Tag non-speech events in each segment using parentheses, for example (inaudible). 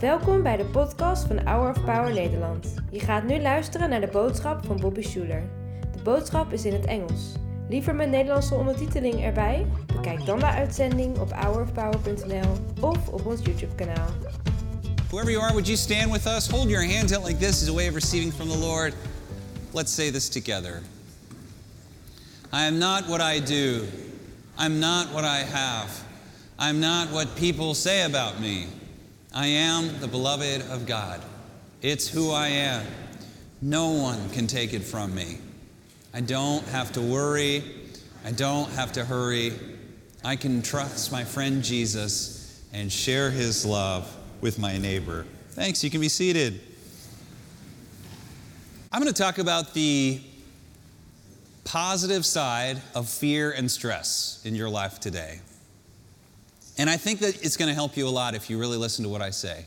Welkom bij de podcast van Hour of Power Nederland. Je gaat nu luisteren naar de boodschap van Bobby Schuler. De boodschap is in het Engels. Liever met Nederlandse ondertiteling erbij? Bekijk dan de uitzending op hourofpower.nl of op ons YouTube kanaal. Whoever you are, would you stand with us? Hold your hands out like this as a way of receiving from the Lord. Let's say this together. I am not what I do. I'm not what I have. I'm not what people say about me. I am the beloved of God. It's who I am. No one can take it from me. I don't have to worry. I don't have to hurry. I can trust my friend Jesus and share his love with my neighbor. Thanks. You can be seated. I'm going to talk about the positive side of fear and stress in your life today. And I think that it's going to help you a lot if you really listen to what I say.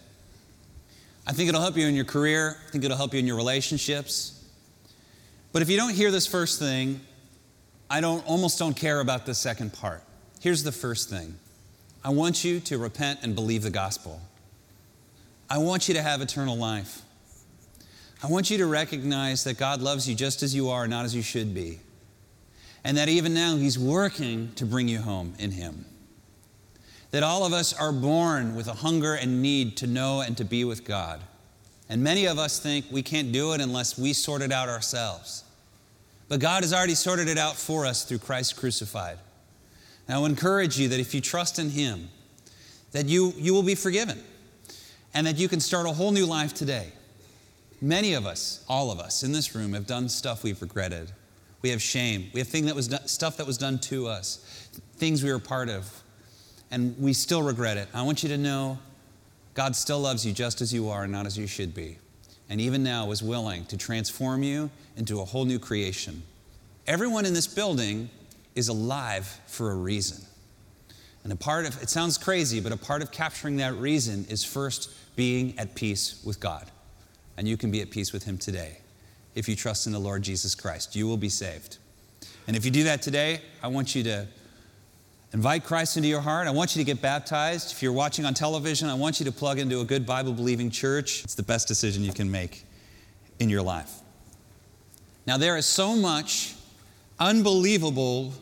I think it'll help you in your career, I think it'll help you in your relationships. But if you don't hear this first thing, I don't almost don't care about the second part. Here's the first thing. I want you to repent and believe the gospel. I want you to have eternal life. I want you to recognize that God loves you just as you are, not as you should be. And that even now He's working to bring you home in Him. That all of us are born with a hunger and need to know and to be with God. And many of us think we can't do it unless we sort it out ourselves. But God has already sorted it out for us through Christ crucified. And I will encourage you that if you trust in Him, that you, you will be forgiven and that you can start a whole new life today. Many of us, all of us in this room, have done stuff we've regretted. We have shame. We have thing that was done, stuff that was done to us, things we were part of, and we still regret it. I want you to know God still loves you just as you are, and not as you should be. And even now is willing to transform you into a whole new creation. Everyone in this building is alive for a reason. And a part of it sounds crazy, but a part of capturing that reason is first being at peace with God. And you can be at peace with Him today. If you trust in the Lord Jesus Christ, you will be saved. And if you do that today, I want you to invite Christ into your heart. I want you to get baptized. If you're watching on television, I want you to plug into a good Bible believing church. It's the best decision you can make in your life. Now, there is so much unbelievable,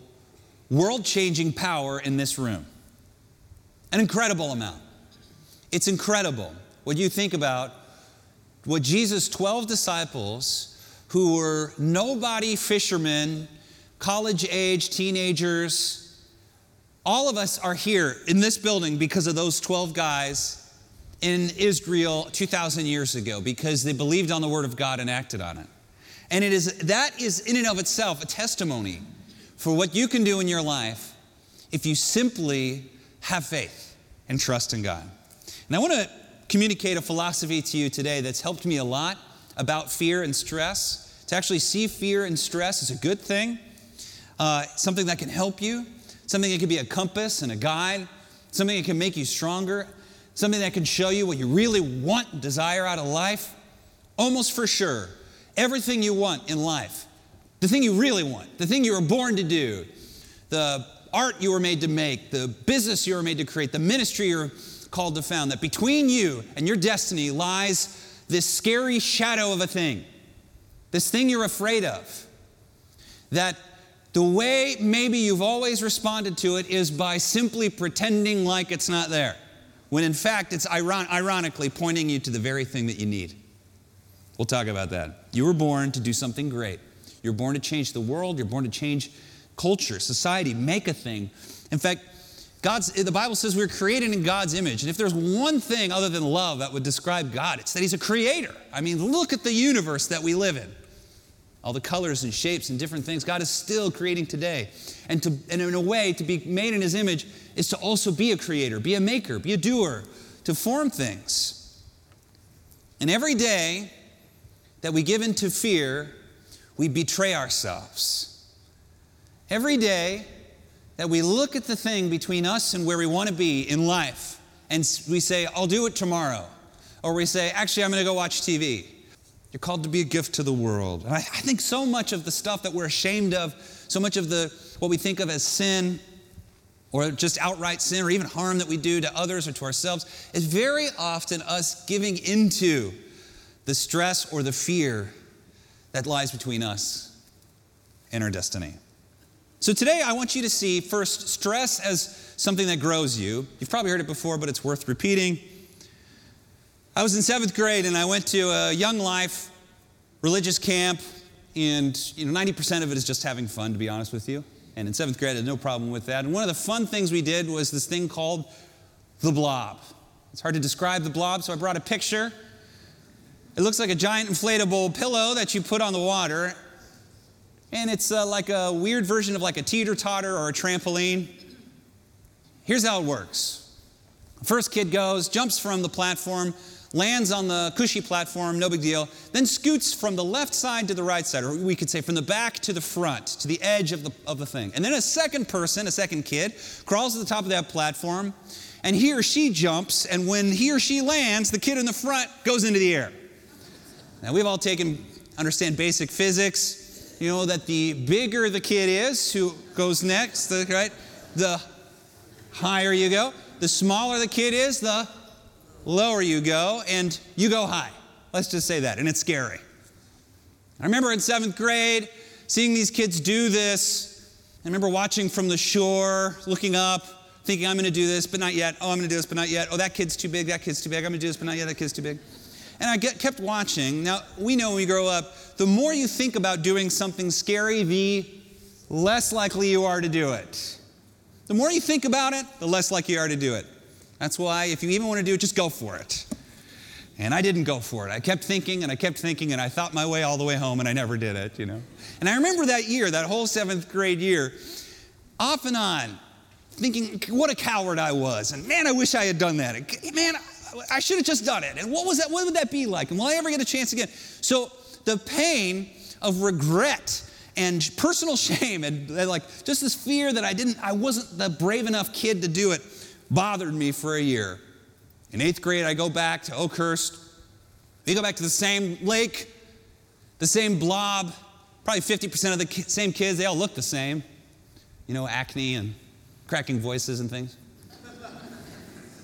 world changing power in this room. An incredible amount. It's incredible what you think about what Jesus' 12 disciples, who were nobody fishermen, college age teenagers, all of us are here in this building because of those 12 guys in Israel 2,000 years ago because they believed on the Word of God and acted on it. And it is, that is in and of itself a testimony for what you can do in your life if you simply have faith and trust in God. And I want to communicate a philosophy to you today that's helped me a lot about fear and stress. To actually see fear and stress is a good thing, uh, something that can help you, something that can be a compass and a guide, something that can make you stronger, something that can show you what you really want and desire out of life. Almost for sure, everything you want in life, the thing you really want, the thing you were born to do, the art you were made to make, the business you were made to create, the ministry you're called to found, that between you and your destiny lies this scary shadow of a thing, this thing you're afraid of. That the way maybe you've always responded to it is by simply pretending like it's not there, when in fact it's iron- ironically pointing you to the very thing that you need. We'll talk about that. You were born to do something great. You're born to change the world, you're born to change culture, society, make a thing. In fact, God's, the Bible says we're created in God's image. And if there's one thing other than love that would describe God, it's that He's a creator. I mean, look at the universe that we live in. All the colors and shapes and different things God is still creating today. And, to, and in a way, to be made in His image is to also be a creator, be a maker, be a doer, to form things. And every day that we give into fear, we betray ourselves. Every day, that we look at the thing between us and where we want to be in life and we say, I'll do it tomorrow. Or we say, actually, I'm going to go watch TV. You're called to be a gift to the world. And I, I think so much of the stuff that we're ashamed of, so much of the what we think of as sin, or just outright sin or even harm that we do to others or to ourselves is very often us giving into the stress or the fear that lies between us and our destiny. So today I want you to see first stress as something that grows you. You've probably heard it before, but it's worth repeating. I was in seventh grade and I went to a Young Life religious camp, and you know, 90% of it is just having fun, to be honest with you. And in seventh grade, I had no problem with that. And one of the fun things we did was this thing called the blob. It's hard to describe the blob, so I brought a picture. It looks like a giant inflatable pillow that you put on the water. And it's uh, like a weird version of like a teeter totter or a trampoline. Here's how it works. First kid goes, jumps from the platform, lands on the cushy platform, no big deal, then scoots from the left side to the right side, or we could say from the back to the front, to the edge of the, of the thing. And then a second person, a second kid, crawls to the top of that platform, and he or she jumps, and when he or she lands, the kid in the front goes into the air. Now, we've all taken, understand basic physics, you know, that the bigger the kid is who goes next, right, the higher you go. The smaller the kid is, the lower you go, and you go high. Let's just say that, and it's scary. I remember in seventh grade seeing these kids do this. I remember watching from the shore, looking up, thinking, I'm going to do this, but not yet. Oh, I'm to do this, but not yet. Oh, that kid's too big, that kid's too big. I'm to do this, but not yet. That kid's too big. And I get, kept watching. Now, we know when we grow up, the more you think about doing something scary, the less likely you are to do it. The more you think about it, the less likely you are to do it. That's why, if you even want to do it, just go for it. And I didn't go for it. I kept thinking and I kept thinking and I thought my way all the way home and I never did it, you know. And I remember that year, that whole seventh grade year, off and on, thinking what a coward I was. And man, I wish I had done that. Man, I should have just done it. And what was that? What would that be like? And will I ever get a chance again? So the pain of regret and personal (laughs) shame and like just this fear that I didn't, I wasn't the brave enough kid to do it bothered me for a year. In eighth grade, I go back to Oakhurst. We go back to the same lake, the same blob, probably 50% of the ki- same kids. They all look the same. You know, acne and cracking voices and things.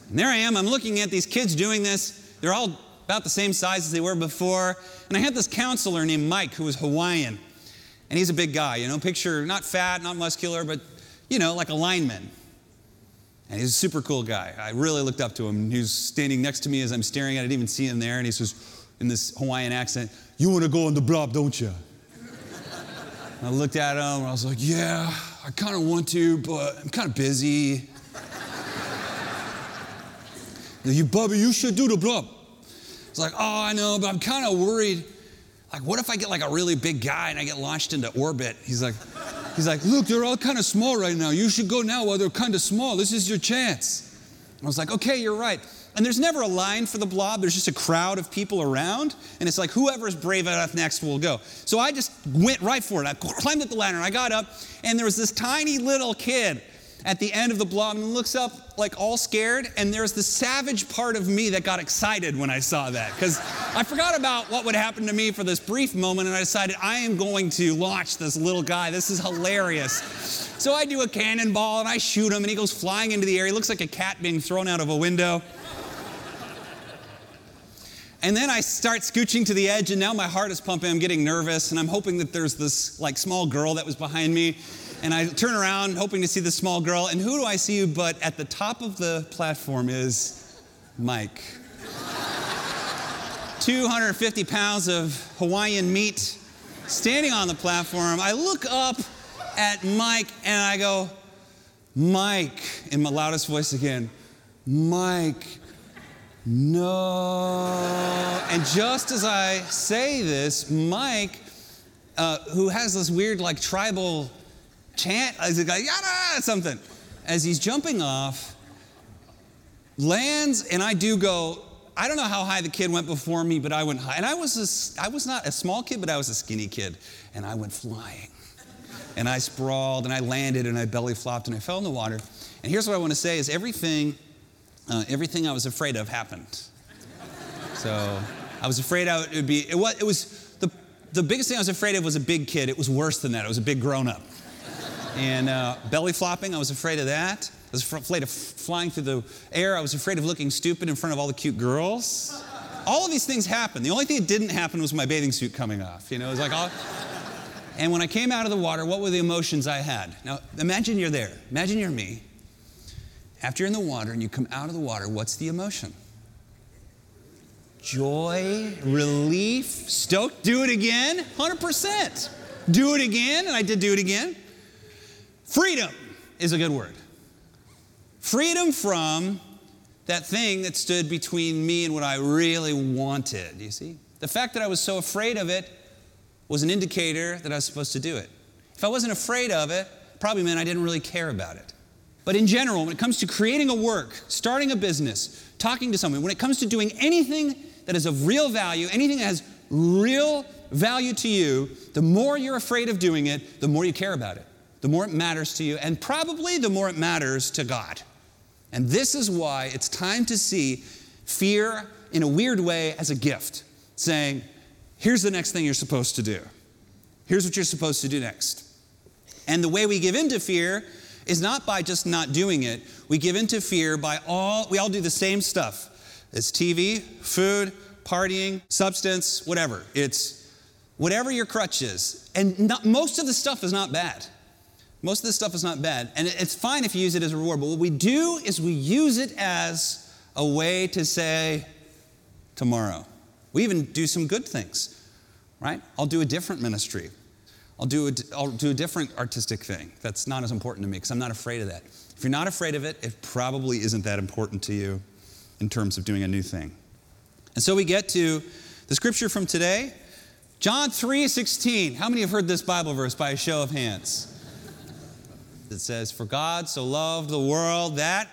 And there I am, I'm looking at these kids doing this. They're all about the same size as they were before. And I had this counselor named Mike who was Hawaiian. And he's a big guy, you know, picture not fat, not muscular, but, you know, like a lineman. And he's a super cool guy. I really looked up to him. He was standing next to me as I'm staring at it, I didn't even see him there. And he says, in this Hawaiian accent, You want to go on the blob, don't you? I looked at him and I was like, Yeah, I kind of want to, but I'm kind of busy. you, Bubby, you should do the blob. It's like, Oh, I know, but I'm kind of worried. Like, what if I get like a really big guy and I get launched into orbit? He's like, He's like, Look, they're all kind of small right now. You should go now while they're kind of small. This is your chance. I was like, Okay, you're right. And there's never a line for the blob, there's just a crowd of people around. And it's like, whoever's brave enough next will go. So I just went right for it. I climbed up the ladder I got up, and there was this tiny little kid at the end of the blob and looks up like all scared and there's the savage part of me that got excited when i saw that because i forgot about what would happen to me for this brief moment and i decided i am going to launch this little guy. This is hilarious. So i do a cannonball and i shoot him and he goes flying into the air. He looks like a cat being thrown out of a window. And then I start scooching to the edge, and now my heart is pumping. I'm getting nervous, and I'm hoping that there's this like small girl that was behind me and I turn around hoping to see the small girl, and who do I see but at the top of the platform is Mike. 250 pounds of Hawaiian meat standing on the platform. I look up at Mike and I go, Mike, in my loudest voice again, Mike, no. And just as I say this, Mike, uh, who has this weird, like, tribal chant as a guy, yada, something. As he's jumping off, lands, and I do go, I don't know how high the kid went before me, but I went high. And I was, a, I was not a small kid, but I was a skinny kid. And I went flying. And I sprawled, and I landed, and I belly flopped, and I fell in the water. And here's what I want to say is everything, uh, everything I was afraid of happened. So I was afraid I would, it would be, it was, it was the, the biggest thing I was afraid of was a big kid. It was worse than that. It was a big grown up. And uh, belly flopping, I was afraid of that. I was afraid of flying through the air. I was afraid of looking stupid in front of all the cute girls. All of these things happened. The only thing that didn't happen was my bathing suit coming off. You know, it was like all. (laughs) And when I came out of the water, what were the emotions I had? Now, imagine you're there. Imagine you're me. After you're in the water and you come out of the water, what's the emotion? Joy, relief, stoked, do it again, 100%. Do it again, and I did do it again. Freedom is a good word. Freedom from that thing that stood between me and what I really wanted, you see? The fact that I was so afraid of it was an indicator that I was supposed to do it. If I wasn't afraid of it, probably meant I didn't really care about it. But in general, when it comes to creating a work, starting a business, talking to someone, when it comes to doing anything that is of real value, anything that has real value to you, the more you're afraid of doing it, the more you care about it, the more it matters to you, and probably the more it matters to God. And this is why it's time to see fear in a weird way as a gift, saying, here's the next thing you're supposed to do. Here's what you're supposed to do next. And the way we give into fear is not by just not doing it. We give into fear by all, we all do the same stuff. It's TV, food, partying, substance, whatever. It's whatever your crutch is. And not, most of the stuff is not bad. Most of this stuff is not bad. And it's fine if you use it as a reward. But what we do is we use it as a way to say, tomorrow. We even do some good things, right? I'll do a different ministry. I'll do, a, I'll do a different artistic thing. That's not as important to me because I'm not afraid of that. If you're not afraid of it, it probably isn't that important to you in terms of doing a new thing. And so we get to the scripture from today, John 3:16. How many have heard this Bible verse by a show of hands? It says, "For God so loved the world that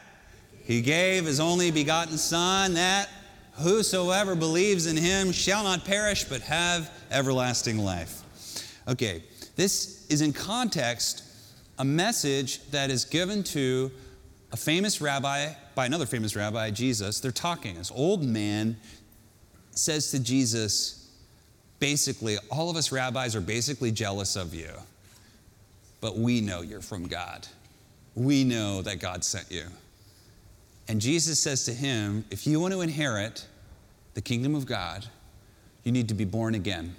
he gave his only begotten son that whosoever believes in him shall not perish but have everlasting life." Okay, this is in context a message that is given to a famous rabbi by another famous rabbi, Jesus, they're talking. This old man says to Jesus, basically, all of us rabbis are basically jealous of you, but we know you're from God. We know that God sent you. And Jesus says to him, if you want to inherit the kingdom of God, you need to be born again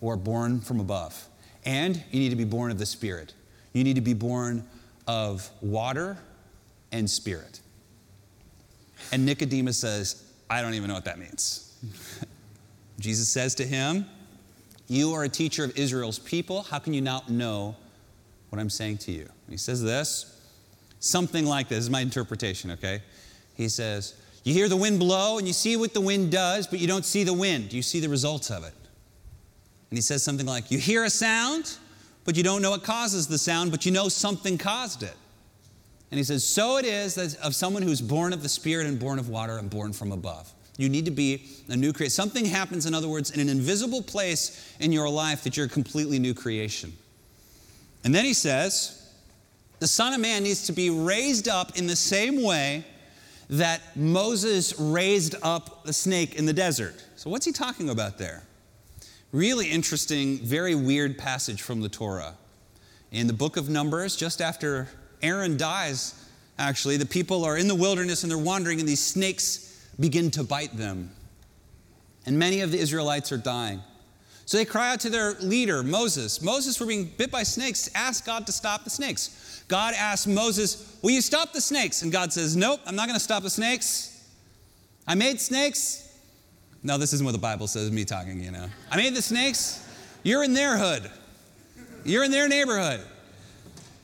or born from above. And you need to be born of the Spirit. You need to be born of water and spirit. And Nicodemus says, I don't even know what that means. (laughs) Jesus says to him, You are a teacher of Israel's people. How can you not know what I'm saying to you? he says this, something like this, this is my interpretation, okay? He says, You hear the wind blow and you see what the wind does, but you don't see the wind. You see the results of it. And he says something like, You hear a sound, but you don't know what causes the sound, but you know something caused it. And he says, So it is that of someone who's born of the Spirit and born of water and born from above. You need to be a new creation. Something happens, in other words, in an invisible place in your life that you're a completely new creation. And then he says, The Son of Man needs to be raised up in the same way that Moses raised up the snake in the desert. So, what's he talking about there? Really interesting, very weird passage from the Torah. In the book of Numbers, just after Aaron dies, actually, the people are in the wilderness and they're wandering, and these snakes begin to bite them. And many of the Israelites are dying. So they cry out to their leader, Moses. Moses, we're being bit by snakes. Ask God to stop the snakes. God asks Moses, Will you stop the snakes? And God says, Nope, I'm not going to stop the snakes. I made snakes. No, this isn't what the Bible says, me talking, you know. I made the snakes. You're in their hood, you're in their neighborhood.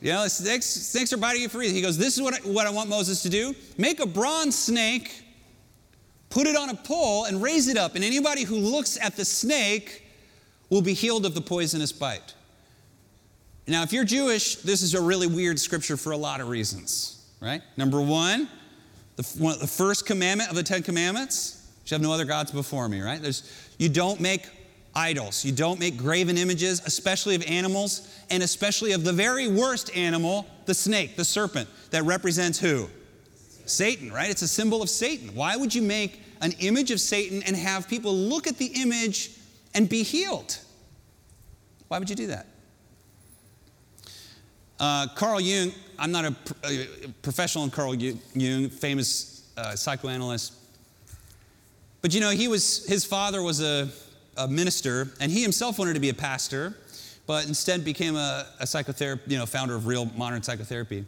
You know, snakes, snakes are biting you for reason. He goes, This is what I, what I want Moses to do make a bronze snake, put it on a pole, and raise it up. And anybody who looks at the snake will be healed of the poisonous bite. Now, if you're Jewish, this is a really weird scripture for a lot of reasons, right? Number one, the, one, the first commandment of the Ten Commandments, you have no other gods before me, right? There's, you don't make idols. You don't make graven images, especially of animals, and especially of the very worst animal, the snake, the serpent, that represents who? Satan, right? It's a symbol of Satan. Why would you make an image of Satan and have people look at the image and be healed? Why would you do that? Uh, Carl Jung, I'm not a, a professional in Carl Jung, famous uh, psychoanalyst. But you know, he was, his father was a, a minister, and he himself wanted to be a pastor, but instead became a, a psychotherapist, you know, founder of real modern psychotherapy.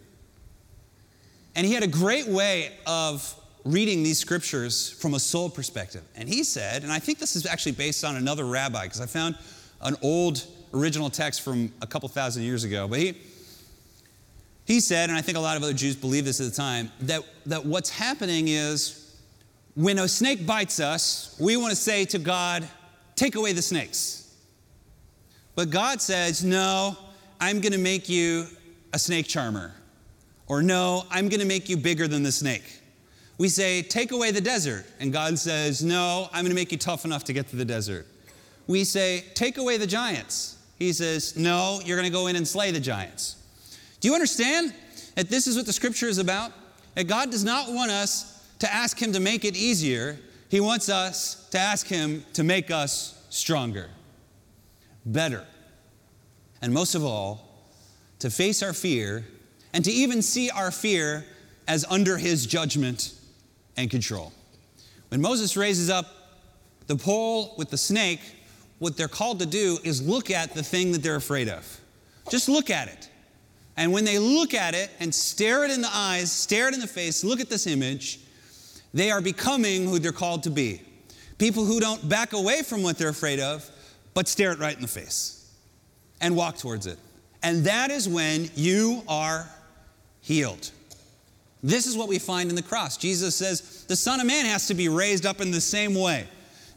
And he had a great way of reading these scriptures from a soul perspective. And he said, and I think this is actually based on another rabbi, because I found an old original text from a couple thousand years ago, but he, he said, and I think a lot of other Jews believed this at the time, that, that what's happening is when a snake bites us, we want to say to God, take away the snakes. But God says, no, I'm going to make you a snake charmer. Or no, I'm going to make you bigger than the snake. We say, take away the desert. And God says, no, I'm going to make you tough enough to get to the desert. We say, take away the giants. He says, no, you're going to go in and slay the giants. Do you understand that this is what the scripture is about? That God does not want us to ask Him to make it easier, He wants us to ask Him to make us stronger, better, and most of all, to face our fear and to even see our fear as under His judgment and control. When Moses raises up the pole with the snake, what they're called to do is look at the thing that they're afraid of. Just look at it. And when they look at it and stare it in the eyes, stare it in the face, look at this image, they are becoming who they're called to be. People who don't back away from what they're afraid of, but stare it right in the face and walk towards it. And that is when you are healed. This is what we find in the cross. Jesus says the Son of Man has to be raised up in the same way.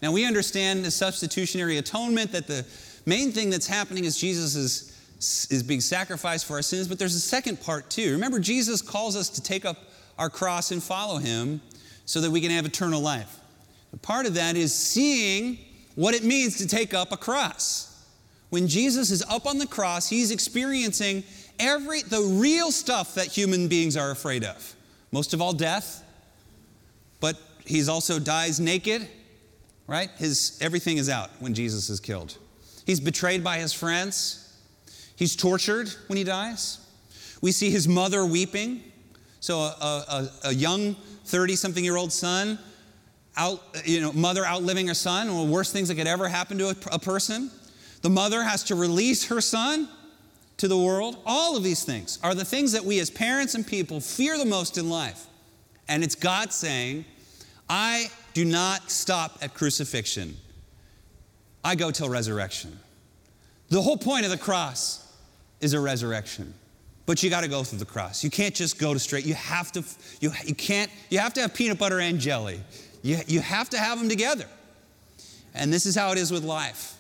Now, we understand the substitutionary atonement, that the main thing that's happening is Jesus is, is being sacrificed for our sins, but there's a second part too. Remember, Jesus calls us to take up our cross and follow him so that we can have eternal life. Part of that is seeing what it means to take up a cross. When Jesus is up on the cross, he's experiencing every the real stuff that human beings are afraid of. Most of all death, but he's also dies naked right? His, everything is out when Jesus is killed. He's betrayed by his friends. He's tortured when he dies. We see his mother weeping. So, a, a, a young 30 something year old son, out, you know, mother outliving her son, one of the worst things that could ever happen to a, a person. The mother has to release her son to the world. All of these things are the things that we as parents and people fear the most in life. And it's God saying, I do not stop at crucifixion. I go till resurrection. The whole point of the cross is a resurrection. But you got to go through the cross. You can't just go to straight. You have to, you, you can't, you have to have peanut butter and jelly. You, you have to have them together. And this is how it is with life.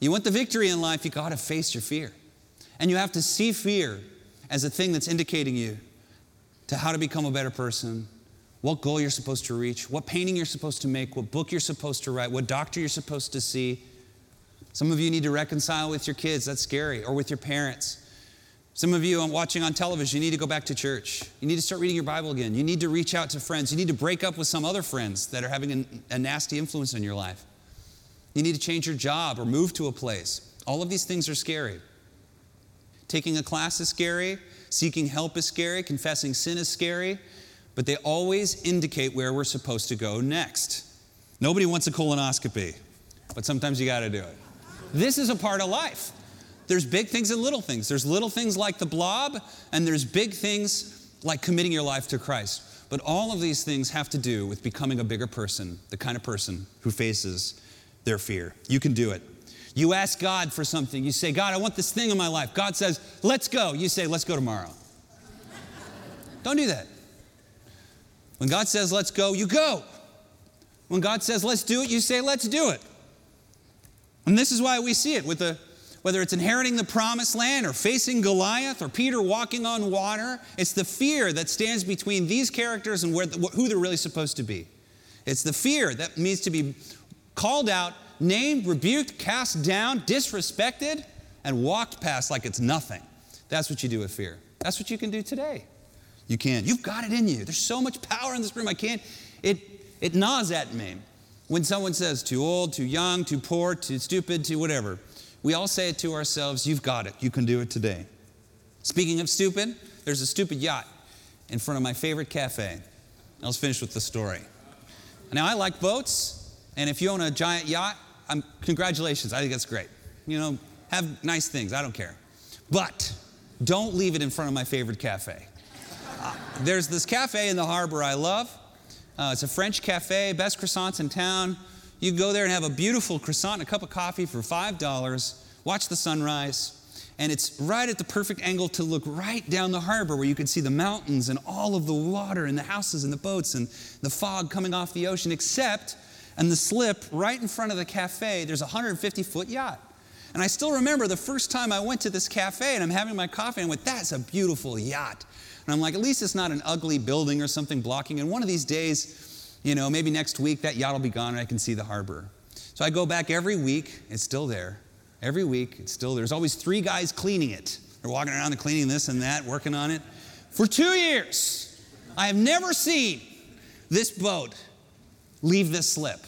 You want the victory in life, you got to face your fear. And you have to see fear as a thing that's indicating you to how to become a better person, what goal you're supposed to reach, what painting you're supposed to make, what book you're supposed to write, what doctor you're supposed to see. Some of you need to reconcile with your kids, that's scary, or with your parents. Some of you are watching on television, you need to go back to church. You need to start reading your Bible again. You need to reach out to friends. You need to break up with some other friends that are having a, a nasty influence on your life. You need to change your job or move to a place. All of these things are scary. Taking a class is scary. Seeking help is scary. Confessing sin is scary but they always indicate where we're supposed to go next. Nobody wants a colonoscopy, but sometimes you got to do it. This is a part of life. There's big things and little things. There's little things like the blob, and there's big things like committing your life to Christ. But all of these things have to do with becoming a bigger person, the kind of person who faces their fear. You can do it. You ask God for something. You say, God, I want this thing in my life. God says, let's go. You say, let's go tomorrow. Don't do that. When God says, let's go, you go. When God says, let's do it, you say, let's do it. And this is why we see it with the whether it's inheriting the promised land or facing Goliath or Peter walking on water, it's the fear that stands between these characters and where, who they're really supposed to be. It's the fear that means to be called out, named, rebuked, cast down, disrespected, and walked past like it's nothing. That's what you do with fear. That's what you can do today. You can. You've got it in you. There's so much power in this room. I can't. It, it gnaws at me when someone says too old, too young, too poor, too stupid, too whatever. We all say it to ourselves You've got it. You can do it today. Speaking of stupid, there's a stupid yacht in front of my favorite cafe. Let's finish with the story. Now, I like boats, and if you own a giant yacht, I'm, congratulations, I think that's great. You know, have nice things, I don't care. But don't leave it in front of my favorite cafe. Uh, there's this cafe in the harbor I love. Uh, it's a French cafe, best croissants in town. You go there and have a beautiful croissant and a cup of coffee for $5, watch the sunrise, and it's right at the perfect angle to look right down the harbor where you can see the mountains and all of the water and the houses and the boats and the fog coming off the ocean, except on the slip right in front of the cafe, there's a 150 foot yacht. And I still remember the first time I went to this cafe and I'm having my coffee and I went, that's a beautiful yacht. And I'm like, at least it's not an ugly building or something blocking. And one of these days, you know, maybe next week, that yacht will be gone and I can see the harbor. So I go back every week, it's still there. Every week, it's still there. there's always three guys cleaning it. They're walking around and cleaning this and that, working on it. For two years, I have never seen this boat leave this slip.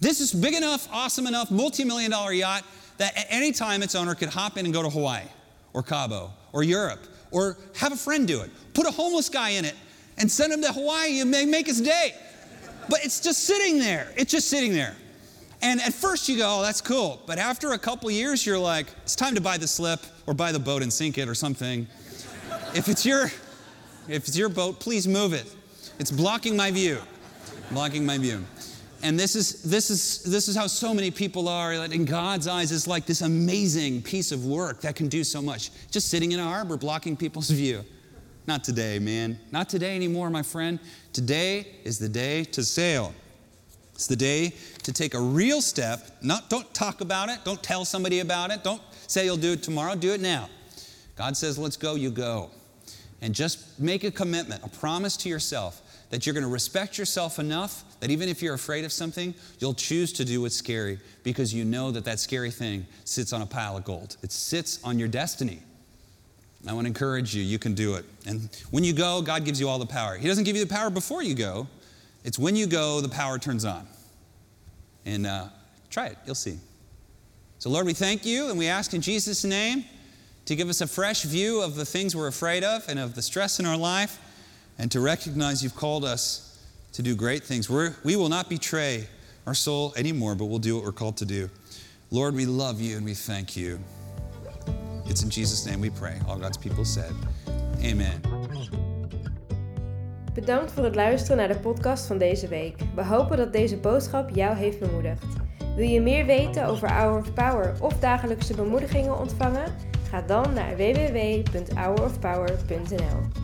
This is big enough, awesome enough, multi million dollar yacht that at any time its owner could hop in and go to Hawaii or Cabo or Europe or have a friend do it. Put a homeless guy in it and send him to Hawaii and make his day. But it's just sitting there. It's just sitting there. And at first you go, oh, that's cool. But after a couple years, you're like, it's time to buy the slip or buy the boat and sink it or something. if it's your if it's your boat, please move it. It's blocking my view. Blocking my view. And this is this is this is how so many people are. In God's eyes, it's like this amazing piece of work that can do so much. Just sitting in a harbor blocking people's (laughs) view. Not today, man. Not today anymore, my friend. Today is the day to sail. It's the day to take a real step. Not, don't talk about it. Don't tell somebody about it. Don't say you'll do it tomorrow. Do it now. God says, let's go, you go. And just make a commitment, a promise to yourself that you're going to respect yourself enough that even if you're afraid of something, you'll choose to do what's scary because you know that that scary thing sits on a pile of gold. It sits on your destiny. I want to encourage you, you can do it. And when you go, God gives you all the power. He doesn't give you the power before you go, it's when you go, the power turns on. And uh, try it, you'll see. So, Lord, we thank you and we ask in Jesus' name to give us a fresh view of the things we're afraid of and of the stress in our life, and to recognize you've called us to do great things. We're, we will not betray our soul anymore, but we'll do what we're called to do. Lord, we love you and we thank you. It's in Jesus' name we pray. All God's people said, Amen. Bedankt voor het luisteren naar de podcast van deze week. We hopen dat deze boodschap jou heeft bemoedigd. Wil je meer weten over Hour of Power of dagelijkse bemoedigingen ontvangen? Ga dan naar www.hourofpower.nl.